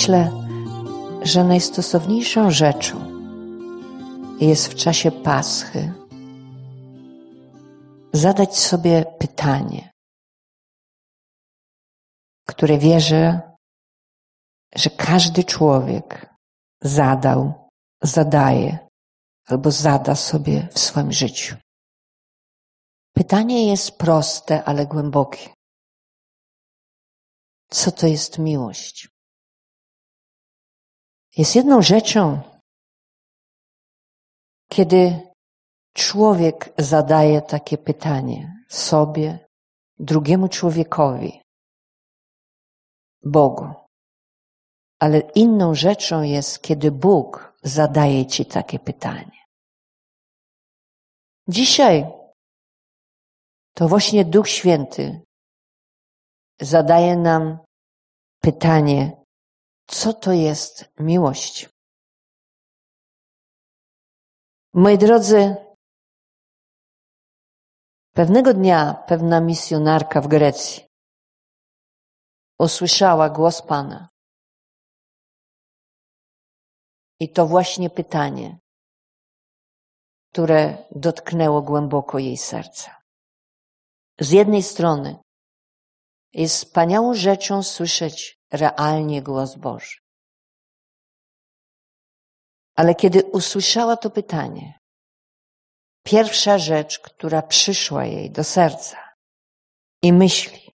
Myślę, że najstosowniejszą rzeczą jest w czasie Paschy zadać sobie pytanie, które wierzę, że każdy człowiek zadał, zadaje albo zada sobie w swoim życiu. Pytanie jest proste, ale głębokie. Co to jest miłość? Jest jedną rzeczą, kiedy człowiek zadaje takie pytanie sobie, drugiemu człowiekowi, Bogu. Ale inną rzeczą jest, kiedy Bóg zadaje ci takie pytanie. Dzisiaj to właśnie Duch Święty zadaje nam pytanie, co to jest miłość. Moi drodzy, pewnego dnia pewna misjonarka w Grecji usłyszała głos Pana. I to właśnie pytanie, które dotknęło głęboko jej serca. Z jednej strony jest wspaniałą rzeczą słyszeć realnie głos Boży. Ale kiedy usłyszała to pytanie, pierwsza rzecz, która przyszła jej do serca i myśli,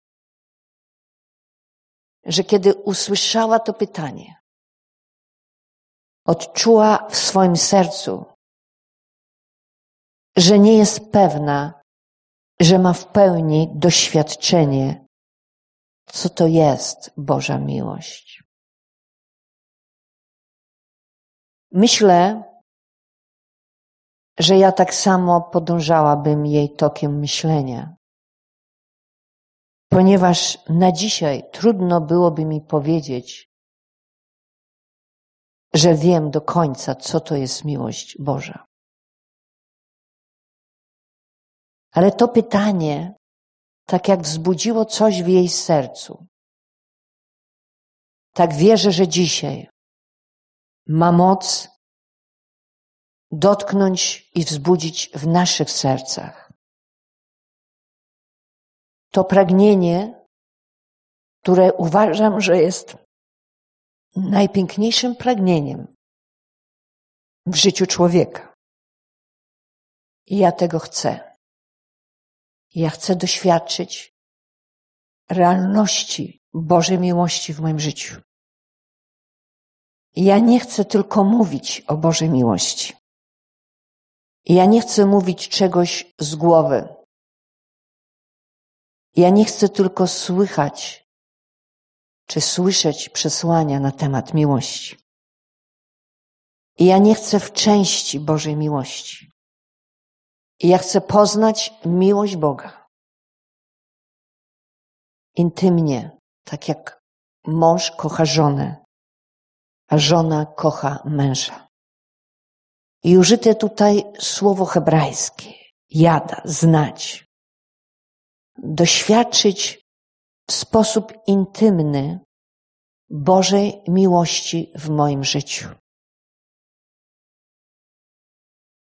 że kiedy usłyszała to pytanie, odczuła w swoim sercu, że nie jest pewna, że ma w pełni doświadczenie, co to jest Boża miłość. Myślę, że ja tak samo podążałabym jej tokiem myślenia, ponieważ na dzisiaj trudno byłoby mi powiedzieć, że wiem do końca, co to jest miłość Boża. Ale to pytanie, tak jak wzbudziło coś w jej sercu, tak wierzę, że dzisiaj ma moc dotknąć i wzbudzić w naszych sercach. To pragnienie, które uważam, że jest najpiękniejszym pragnieniem w życiu człowieka. I ja tego chcę. Ja chcę doświadczyć realności Bożej miłości w moim życiu. Ja nie chcę tylko mówić o Bożej miłości. Ja nie chcę mówić czegoś z głowy. Ja nie chcę tylko słychać czy słyszeć przesłania na temat miłości. Ja nie chcę w części Bożej miłości. I ja chcę poznać miłość Boga. Intymnie, tak jak mąż kocha żonę, a żona kocha męża. I użyte tutaj słowo hebrajskie, jada, znać. Doświadczyć w sposób intymny Bożej miłości w moim życiu.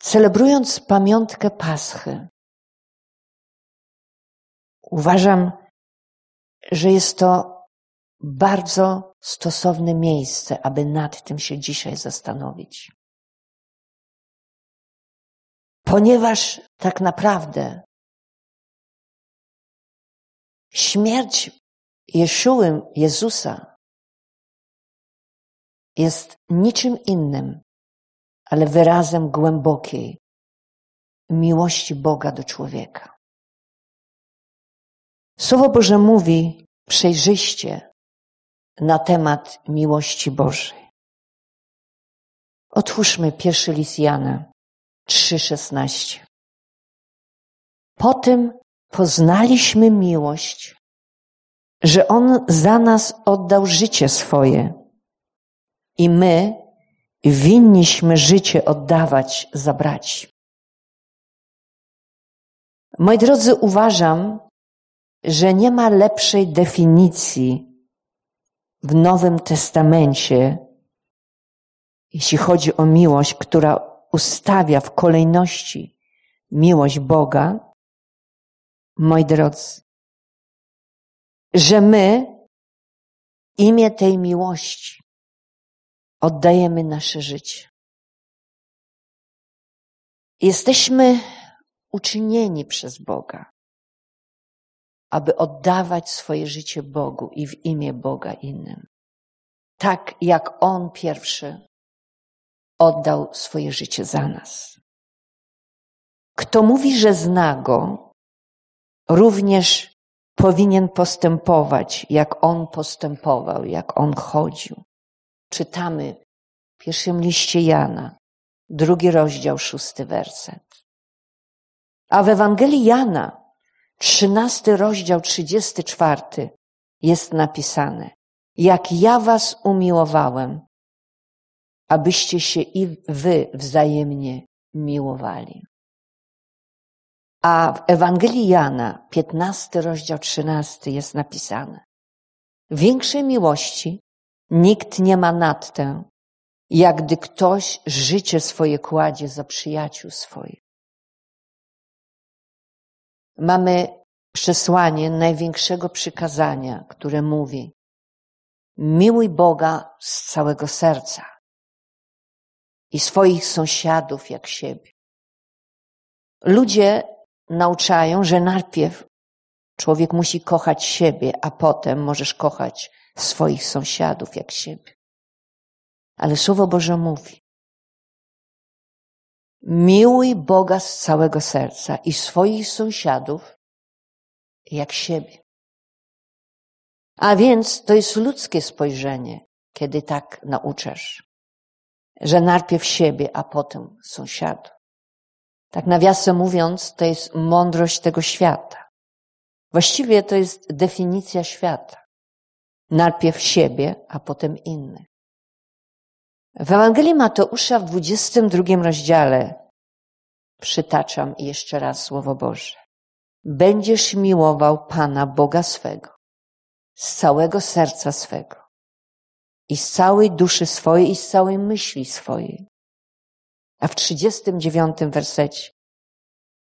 Celebrując pamiątkę Paschy, uważam, że jest to bardzo stosowne miejsce, aby nad tym się dzisiaj zastanowić. Ponieważ tak naprawdę śmierć Jeszuły, Jezusa jest niczym innym, ale wyrazem głębokiej miłości Boga do człowieka. Słowo Boże mówi przejrzyście na temat miłości Bożej. Otwórzmy pierwszy list Jana 3,16. Po tym poznaliśmy miłość, że On za nas oddał życie swoje i my winniśmy życie oddawać za braci. Moi drodzy, uważam, że nie ma lepszej definicji w Nowym Testamencie, jeśli chodzi o miłość, która ustawia w kolejności miłość Boga, moi drodzy, że my imię tej miłości oddajemy nasze życie. Jesteśmy uczynieni przez Boga, aby oddawać swoje życie Bogu i w imię Boga innym. Tak jak On pierwszy oddał swoje życie za nas. Kto mówi, że zna Go, również powinien postępować, jak On postępował, jak On chodził. Czytamy w pierwszym liście Jana, drugi rozdział, szósty werset. A w Ewangelii Jana, trzynasty rozdział, trzydziesty czwarty, jest napisane, jak ja was umiłowałem, abyście się i wy wzajemnie miłowali. A w Ewangelii Jana, 15 rozdział 13 jest napisane. Większej miłości nikt nie ma nad tę, jak gdy ktoś życie swoje kładzie za przyjaciół swoich. Mamy przesłanie największego przykazania, które mówi miłuj Boga z całego serca i swoich sąsiadów jak siebie. Ludzie nauczają, że najpierw człowiek musi kochać siebie, a potem możesz kochać swoich sąsiadów jak siebie. Ale Słowo Boże mówi, miłuj Boga z całego serca i swoich sąsiadów jak siebie. A więc to jest ludzkie spojrzenie, kiedy tak nauczasz, że najpierw siebie, a potem sąsiadów. Tak nawiasem mówiąc, to jest mądrość tego świata. Właściwie to jest definicja świata. Najpierw siebie, a potem innych. W Ewangelii Mateusza w 22 rozdziale przytaczam jeszcze raz Słowo Boże. Będziesz miłował Pana Boga swego z całego serca swego i z całej duszy swojej i z całej myśli swojej a w 39 wersecie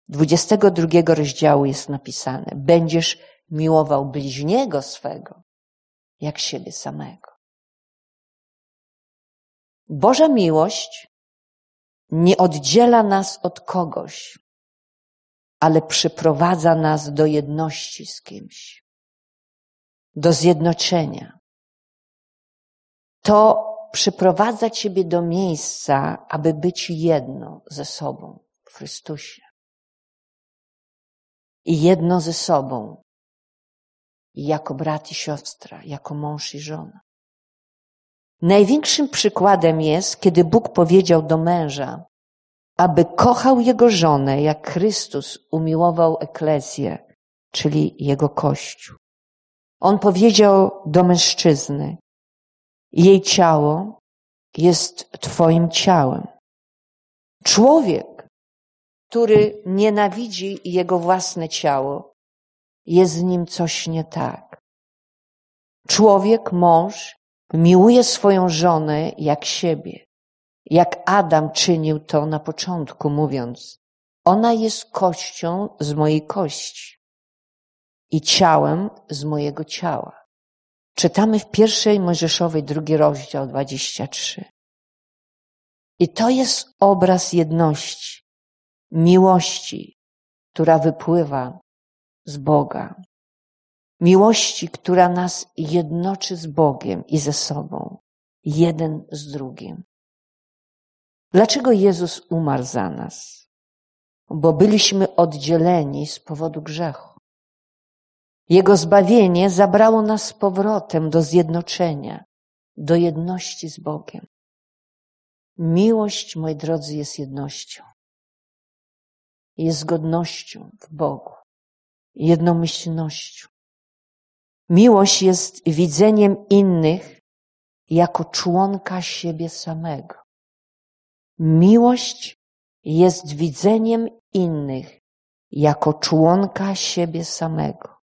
22 rozdziału jest napisane: Będziesz miłował bliźniego swego jak siebie samego. Boża miłość nie oddziela nas od kogoś, ale przyprowadza nas do jedności z kimś, do zjednoczenia. To przyprowadza Ciebie do miejsca, aby być jedno ze sobą w Chrystusie. I jedno ze sobą, jako brat i siostra, jako mąż i żona. Największym przykładem jest, kiedy Bóg powiedział do męża, aby kochał jego żonę, jak Chrystus umiłował eklezję, czyli jego kościół. On powiedział do mężczyzny, jej ciało jest Twoim ciałem. Człowiek, który nienawidzi jego własne ciało, jest z nim coś nie tak. Człowiek, mąż, miłuje swoją żonę jak siebie, jak Adam czynił to na początku, mówiąc: Ona jest kością z mojej kości i ciałem z mojego ciała. Czytamy w pierwszej Mojżeszowej, drugi rozdział, 23. I to jest obraz jedności, miłości, która wypływa z Boga. Miłości, która nas jednoczy z Bogiem i ze sobą, jeden z drugim. Dlaczego Jezus umarł za nas? Bo byliśmy oddzieleni z powodu grzechu. Jego zbawienie zabrało nas z powrotem do zjednoczenia, do jedności z Bogiem. Miłość, moi drodzy, jest jednością. Jest zgodnością w Bogu, jednomyślnością. Miłość jest widzeniem innych jako członka siebie samego. Miłość jest widzeniem innych jako członka siebie samego.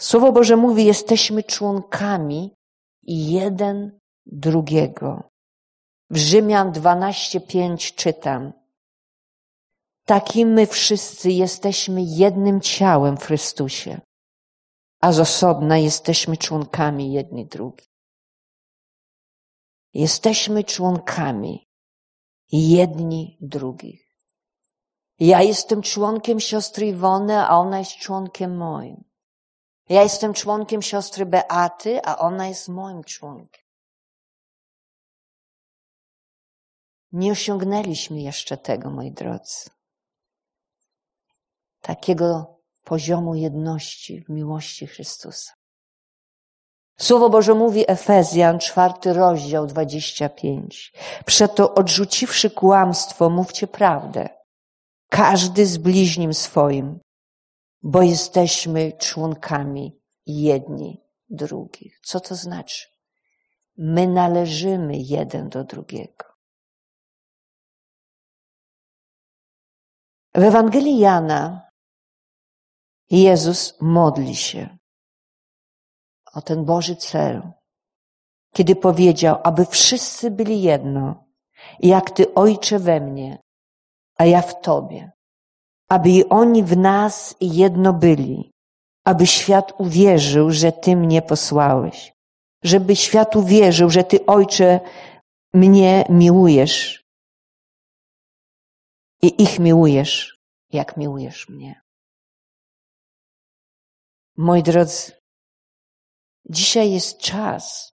Słowo Boże mówi, jesteśmy członkami jeden drugiego. W Rzymian 12:5 czytam: Taki my wszyscy jesteśmy jednym ciałem w Chrystusie, a z osobna jesteśmy członkami jedni drugich. Jesteśmy członkami jedni drugich. Ja jestem członkiem siostry Iwony, a ona jest członkiem moim. Ja jestem członkiem siostry Beaty, a ona jest moim członkiem. Nie osiągnęliśmy jeszcze tego, moi drodzy. Takiego poziomu jedności w miłości Chrystusa. Słowo Boże mówi Efezjan, czwarty rozdział, dwadzieścia pięć. Przeto odrzuciwszy kłamstwo, mówcie prawdę. Każdy z bliźnim swoim, bo jesteśmy członkami jedni drugich. Co to znaczy? My należymy jeden do drugiego. W Ewangelii Jana Jezus modli się o ten Boży cel, kiedy powiedział, aby wszyscy byli jedno, jak Ty, Ojcze, we mnie, a ja w Tobie, aby i oni w nas jedno byli, aby świat uwierzył, że Ty mnie posłałeś, żeby świat uwierzył, że Ty, Ojcze, mnie miłujesz i ich miłujesz, jak miłujesz mnie. Moi drodzy, dzisiaj jest czas,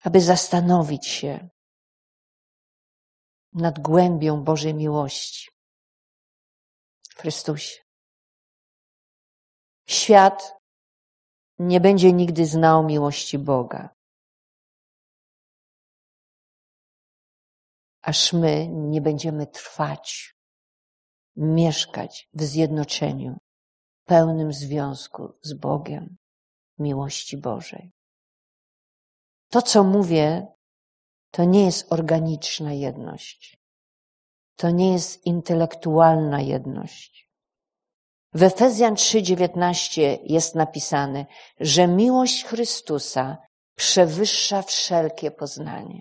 aby zastanowić się nad głębią Bożej miłości Chrystusie. Świat nie będzie nigdy znał miłości Boga. Aż my nie będziemy trwać, mieszkać w zjednoczeniu, pełnym związku z Bogiem, miłości Bożej. To, co mówię, to nie jest organiczna jedność. To nie jest intelektualna jedność. W Efezjan 3:19 jest napisane, że miłość Chrystusa przewyższa wszelkie poznanie.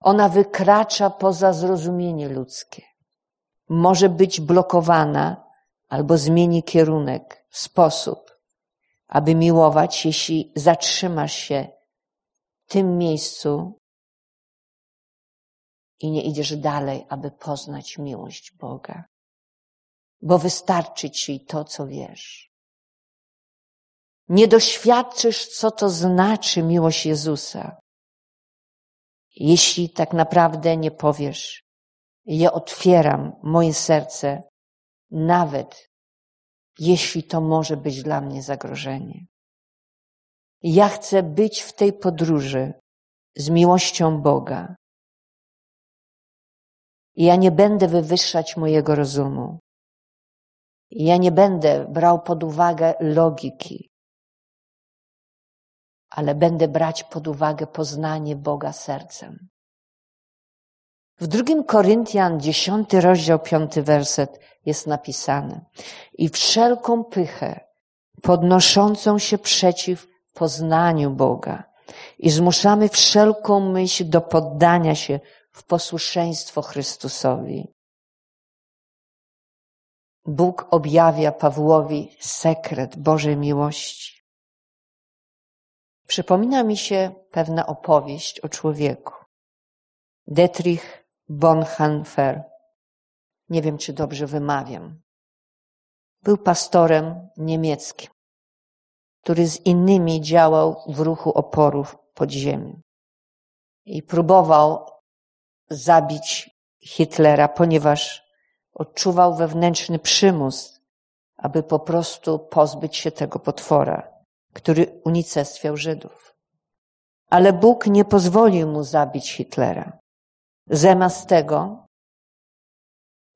Ona wykracza poza zrozumienie ludzkie. Może być blokowana albo zmieni kierunek, sposób, aby miłować, jeśli zatrzymasz się w tym miejscu i nie idziesz dalej, aby poznać miłość Boga. Bo wystarczy ci to, co wiesz. Nie doświadczysz, co to znaczy miłość Jezusa, jeśli tak naprawdę nie powiesz, ja otwieram moje serce, nawet jeśli to może być dla mnie zagrożenie. Ja chcę być w tej podróży z miłością Boga. Ja nie będę wywyższać mojego rozumu. Ja nie będę brał pod uwagę logiki, ale będę brać pod uwagę poznanie Boga sercem. W drugim Koryntian, dziesiąty rozdział, piąty werset jest napisane. I wszelką pychę podnoszącą się przeciw poznaniu Boga i zmuszamy wszelką myśl do poddania się w posłuszeństwo Chrystusowi. Bóg objawia Pawłowi sekret Bożej miłości. Przypomina mi się pewna opowieść o człowieku. Dietrich Bonhoeffer. Nie wiem, czy dobrze wymawiam. Był pastorem niemieckim, który z innymi działał w ruchu oporów podziemi. I próbował zabić Hitlera, ponieważ odczuwał wewnętrzny przymus, aby po prostu pozbyć się tego potwora, który unicestwiał Żydów. Ale Bóg nie pozwolił mu zabić Hitlera. Zamiast tego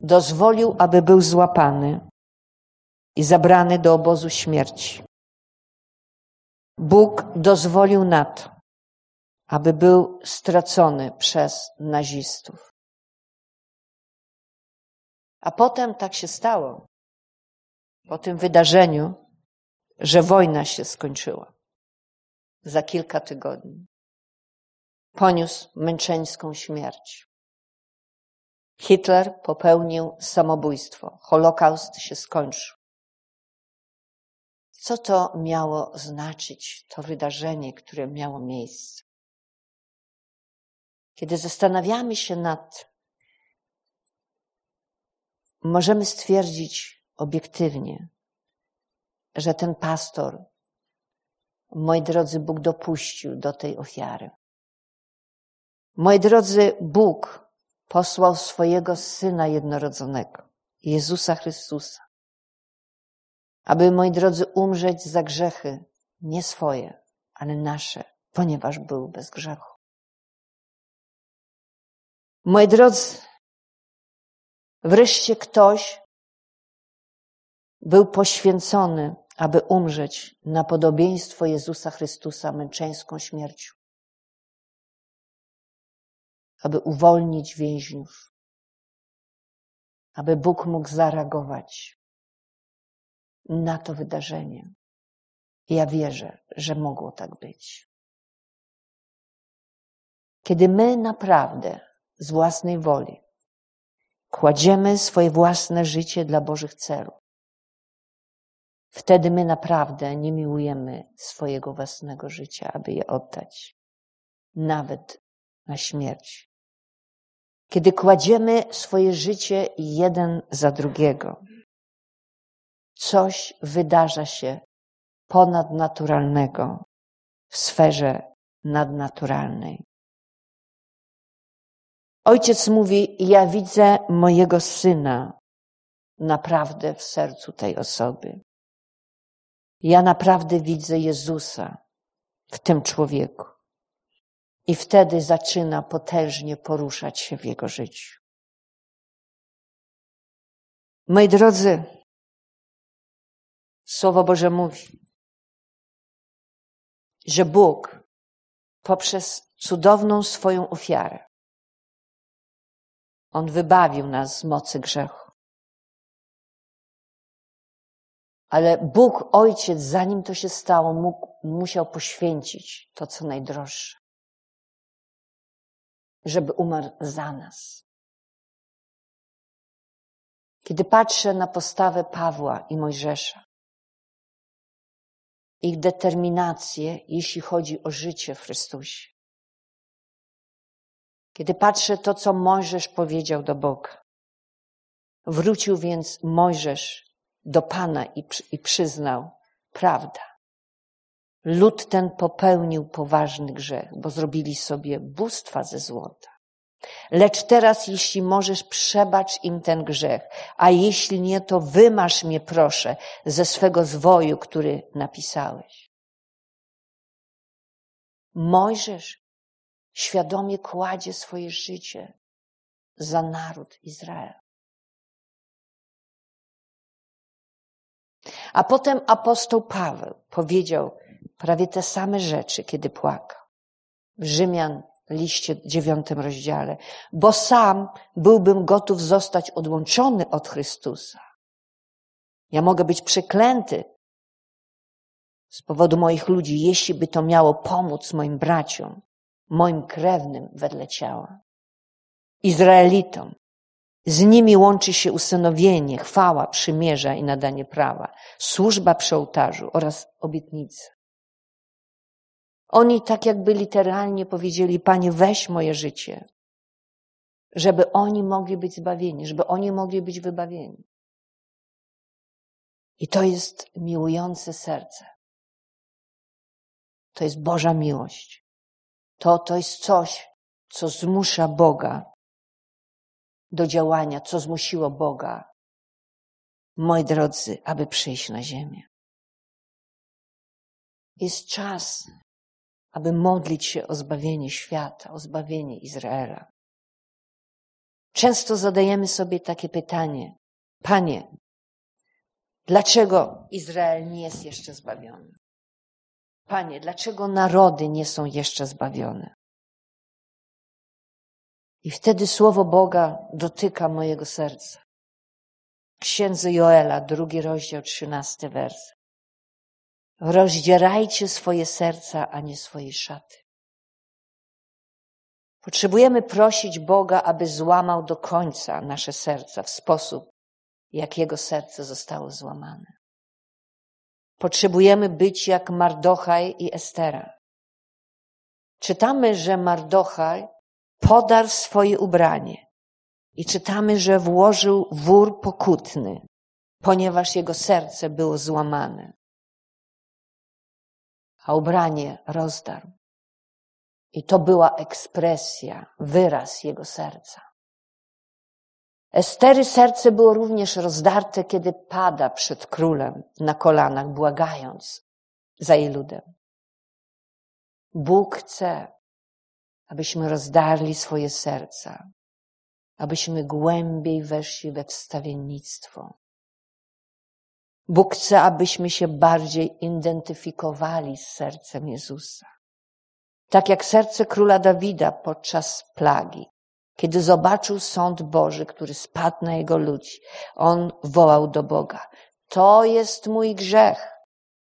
dozwolił, aby był złapany i zabrany do obozu śmierci. Bóg dozwolił na to, aby był stracony przez nazistów. A potem tak się stało, po tym wydarzeniu, że wojna się skończyła. za kilka tygodni. Poniósł męczeńską śmierć. Hitler popełnił samobójstwo. Holokaust się skończył. Co to miało znaczyć, to wydarzenie, które miało miejsce? Kiedy zastanawiamy się nad, możemy stwierdzić obiektywnie, że ten pastor, moi drodzy, Bóg dopuścił do tej ofiary. Moi drodzy, Bóg posłał swojego Syna jednorodzonego, Jezusa Chrystusa, aby, moi drodzy, umrzeć za grzechy, nie swoje, ale nasze, ponieważ był bez grzechu. Moi drodzy, wreszcie ktoś był poświęcony, aby umrzeć na podobieństwo Jezusa Chrystusa męczeńską śmiercią, aby uwolnić więźniów, aby Bóg mógł zareagować na to wydarzenie. Ja wierzę, że mogło tak być. Kiedy my naprawdę z własnej woli kładziemy swoje własne życie dla Bożych celów, wtedy my naprawdę nie miłujemy swojego własnego życia, aby je oddać, nawet na śmierć. Kiedy kładziemy swoje życie jeden za drugiego, coś wydarza się ponadnaturalnego w sferze nadnaturalnej. Ojciec mówi: Ja widzę mojego syna naprawdę w sercu tej osoby. Ja naprawdę widzę Jezusa w tym człowieku. I wtedy zaczyna potężnie poruszać się w jego życiu. Moi drodzy, Słowo Boże mówi, że Bóg poprzez cudowną swoją ofiarę, On wybawił nas z mocy grzechu. Ale Bóg, Ojciec, zanim to się stało, mógł, musiał poświęcić to, co najdroższe, żeby umarł za nas. Kiedy patrzę na postawę Pawła i Mojżesza, ich determinację, jeśli chodzi o życie w Chrystusie. Kiedy patrzę to, co Mojżesz powiedział do Boga. Wrócił więc Mojżesz do Pana i, i przyznał, prawda. Lud ten popełnił poważny grzech, bo zrobili sobie bóstwa ze złota. Lecz teraz, jeśli możesz, przebacz im ten grzech, a jeśli nie, to wymasz mnie, proszę, ze swego zwoju, który napisałeś. Mojżesz świadomie kładzie swoje życie za naród Izrael. A potem apostoł Paweł powiedział prawie te same rzeczy, kiedy płakał. Rzymian liście dziewiątym rozdziale, bo sam byłbym gotów zostać odłączony od Chrystusa. Ja mogę być przeklęty z powodu moich ludzi, jeśli by to miało pomóc moim braciom, moim krewnym wedle ciała, Izraelitom. Z nimi łączy się usynowienie, chwała, przymierza i nadanie prawa, służba przy ołtarzu oraz obietnice. Oni tak jakby literalnie powiedzieli, Panie, weź moje życie, żeby oni mogli być zbawieni, żeby oni mogli być wybawieni. I to jest miłujące serce. To jest Boża miłość. To, to jest coś, co zmusza Boga do działania, co zmusiło Boga, moi drodzy, aby przyjść na ziemię. Jest czas, aby modlić się o zbawienie świata, o zbawienie Izraela. Często zadajemy sobie takie pytanie: Panie, dlaczego Izrael nie jest jeszcze zbawiony? Panie, dlaczego narody nie są jeszcze zbawione? I wtedy słowo Boga dotyka mojego serca. Księdze Joela, drugi rozdział, trzynasty wers. Rozdzierajcie swoje serca, a nie swoje szaty. Potrzebujemy prosić Boga, aby złamał do końca nasze serca w sposób, jak Jego serce zostało złamane. Potrzebujemy być jak Mardochaj i Estera. Czytamy, że Mardochaj podarł swoje ubranie i czytamy, że włożył wór pokutny, ponieważ jego serce było złamane. A ubranie rozdarł. I to była ekspresja, wyraz jego serca. Estery serce było również rozdarte, kiedy pada przed królem na kolanach, błagając za jej ludem. Bóg chce, abyśmy rozdarli swoje serca, abyśmy głębiej weszli we wstawiennictwo. Bóg chce, abyśmy się bardziej identyfikowali z sercem Jezusa. Tak jak serce króla Dawida podczas plagi, kiedy zobaczył sąd Boży, który spadł na jego ludzi, on wołał do Boga: To jest mój grzech.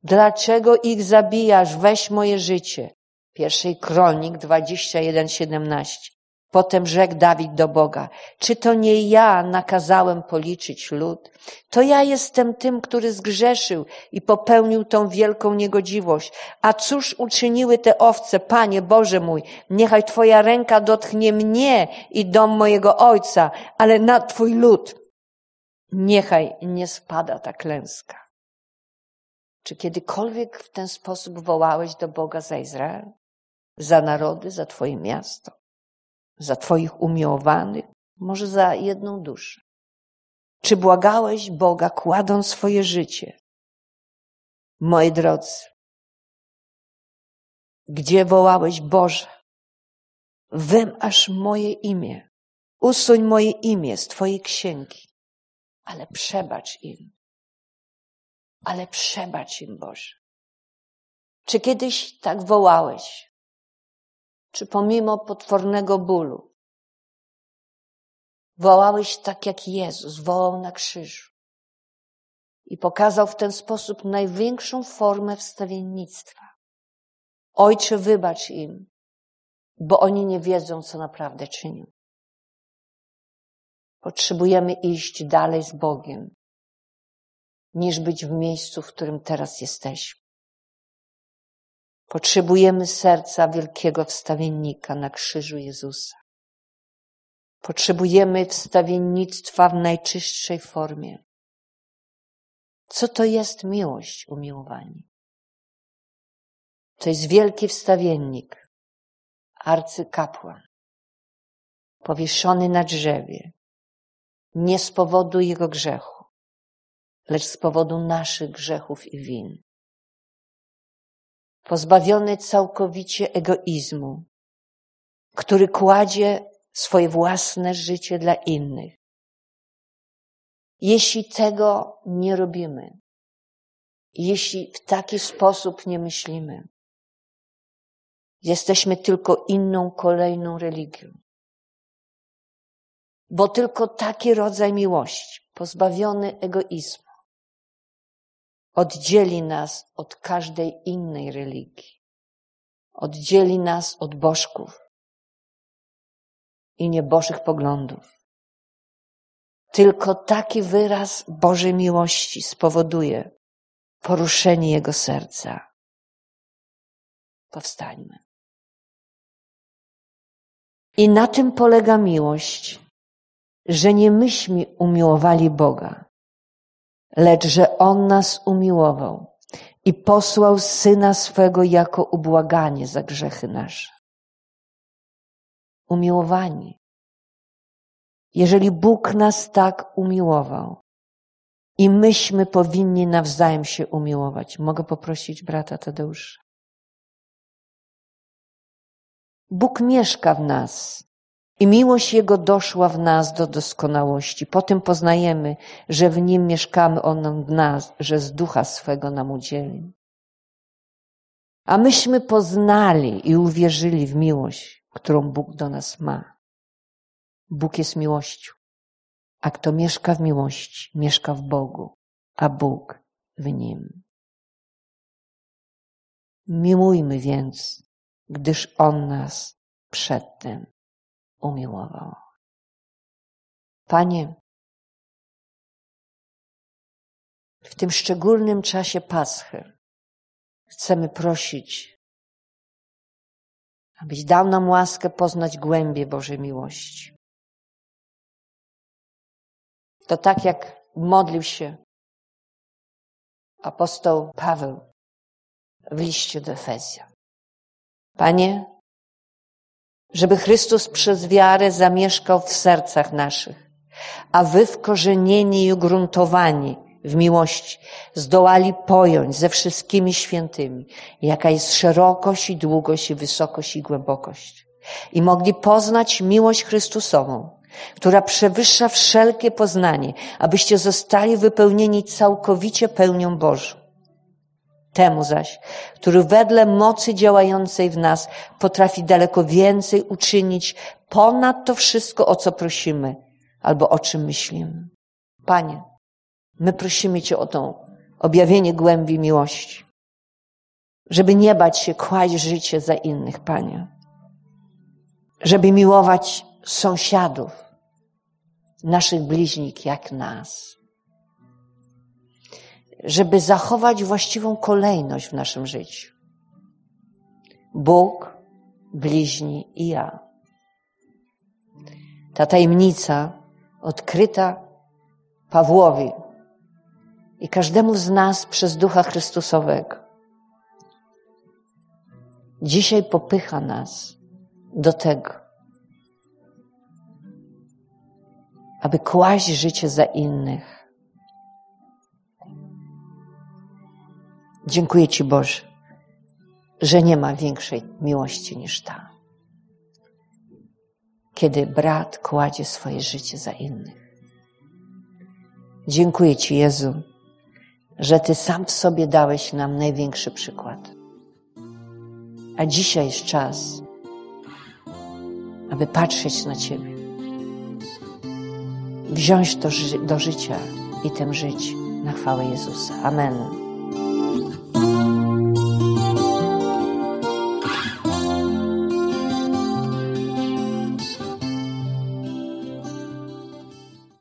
Dlaczego ich zabijasz? Weź moje życie. Pierwszej Kronik 21:17. Potem rzekł Dawid do Boga, czy to nie ja nakazałem policzyć lud? To ja jestem tym, który zgrzeszył i popełnił tą wielką niegodziwość. A cóż uczyniły te owce, Panie Boże mój? Niechaj Twoja ręka dotknie mnie i dom mojego ojca, ale na Twój lud niechaj nie spada ta klęska. Czy kiedykolwiek w ten sposób wołałeś do Boga za Izrael? Za narody, za Twoje miasto? Za Twoich umiłowanych, może za jedną duszę. Czy błagałeś Boga, kładąc swoje życie? Moi drodzy, gdzie wołałeś Boże, wymasz moje imię, usuń moje imię z Twojej księgi, ale przebacz im. Ale przebacz im, Boże. Czy kiedyś tak wołałeś? Czy pomimo potwornego bólu, wołałeś tak jak Jezus wołał na krzyżu i pokazał w ten sposób największą formę wstawiennictwa. Ojcze, wybacz im, bo oni nie wiedzą, co naprawdę czynią. Potrzebujemy iść dalej z Bogiem, niż być w miejscu, w którym teraz jesteśmy. Potrzebujemy serca wielkiego wstawiennika na krzyżu Jezusa. Potrzebujemy wstawiennictwa w najczystszej formie. Co to jest miłość, umiłowani? To jest wielki wstawiennik, arcykapłan, powieszony na drzewie, nie z powodu jego grzechu, lecz z powodu naszych grzechów i win pozbawiony całkowicie egoizmu, który kładzie swoje własne życie dla innych. Jeśli tego nie robimy, jeśli w taki sposób nie myślimy, jesteśmy tylko inną, kolejną religią. Bo tylko taki rodzaj miłości, pozbawiony egoizmu, oddzieli nas od każdej innej religii. Oddzieli nas od bożków i niebożych poglądów. Tylko taki wyraz Bożej miłości spowoduje poruszenie Jego serca. Powstańmy. I na tym polega miłość, że nie myśmy umiłowali Boga, lecz że On nas umiłował i posłał Syna swego jako ubłaganie za grzechy nasze. Umiłowani. Jeżeli Bóg nas tak umiłował i myśmy powinni nawzajem się umiłować, mogę poprosić brata Tadeusza. Bóg mieszka w nas i miłość Jego doszła w nas do doskonałości. Potem poznajemy, że w Nim mieszkamy On w nas, że z ducha swego nam udzielił. A myśmy poznali i uwierzyli w miłość, którą Bóg do nas ma. Bóg jest miłością. A kto mieszka w miłości, mieszka w Bogu, a Bóg w Nim. Miłujmy więc, gdyż On nas przedtem umiłował. Panie, w tym szczególnym czasie Paschy chcemy prosić, abyś dał nam łaskę poznać głębie Bożej miłości. To tak jak modlił się apostoł Paweł w liście do Efezjan. Panie, żeby Chrystus przez wiarę zamieszkał w sercach naszych, a wy wkorzenieni i ugruntowani w miłości zdołali pojąć ze wszystkimi świętymi, jaka jest szerokość i długość i wysokość i głębokość. I mogli poznać miłość Chrystusową, która przewyższa wszelkie poznanie, abyście zostali wypełnieni całkowicie pełnią Bożą. Temu zaś, który wedle mocy działającej w nas potrafi daleko więcej uczynić ponad to wszystko, o co prosimy albo o czym myślimy. Panie, my prosimy Cię o to objawienie głębi miłości, żeby nie bać się kłaść życie za innych, Panie, żeby miłować sąsiadów, naszych bliźnich jak nas. Żeby zachować właściwą kolejność w naszym życiu. Bóg, bliźni i ja. Ta tajemnica odkryta Pawłowi i każdemu z nas przez Ducha Chrystusowego. Dzisiaj popycha nas do tego, aby kłaść życie za innych. Dziękuję Ci, Boże, że nie ma większej miłości niż ta. Kiedy brat kładzie swoje życie za innych. Dziękuję Ci, Jezu, że Ty sam w sobie dałeś nam największy przykład. A dzisiaj jest czas, aby patrzeć na Ciebie wziąć to do życia i tym żyć na chwałę Jezusa. Amen.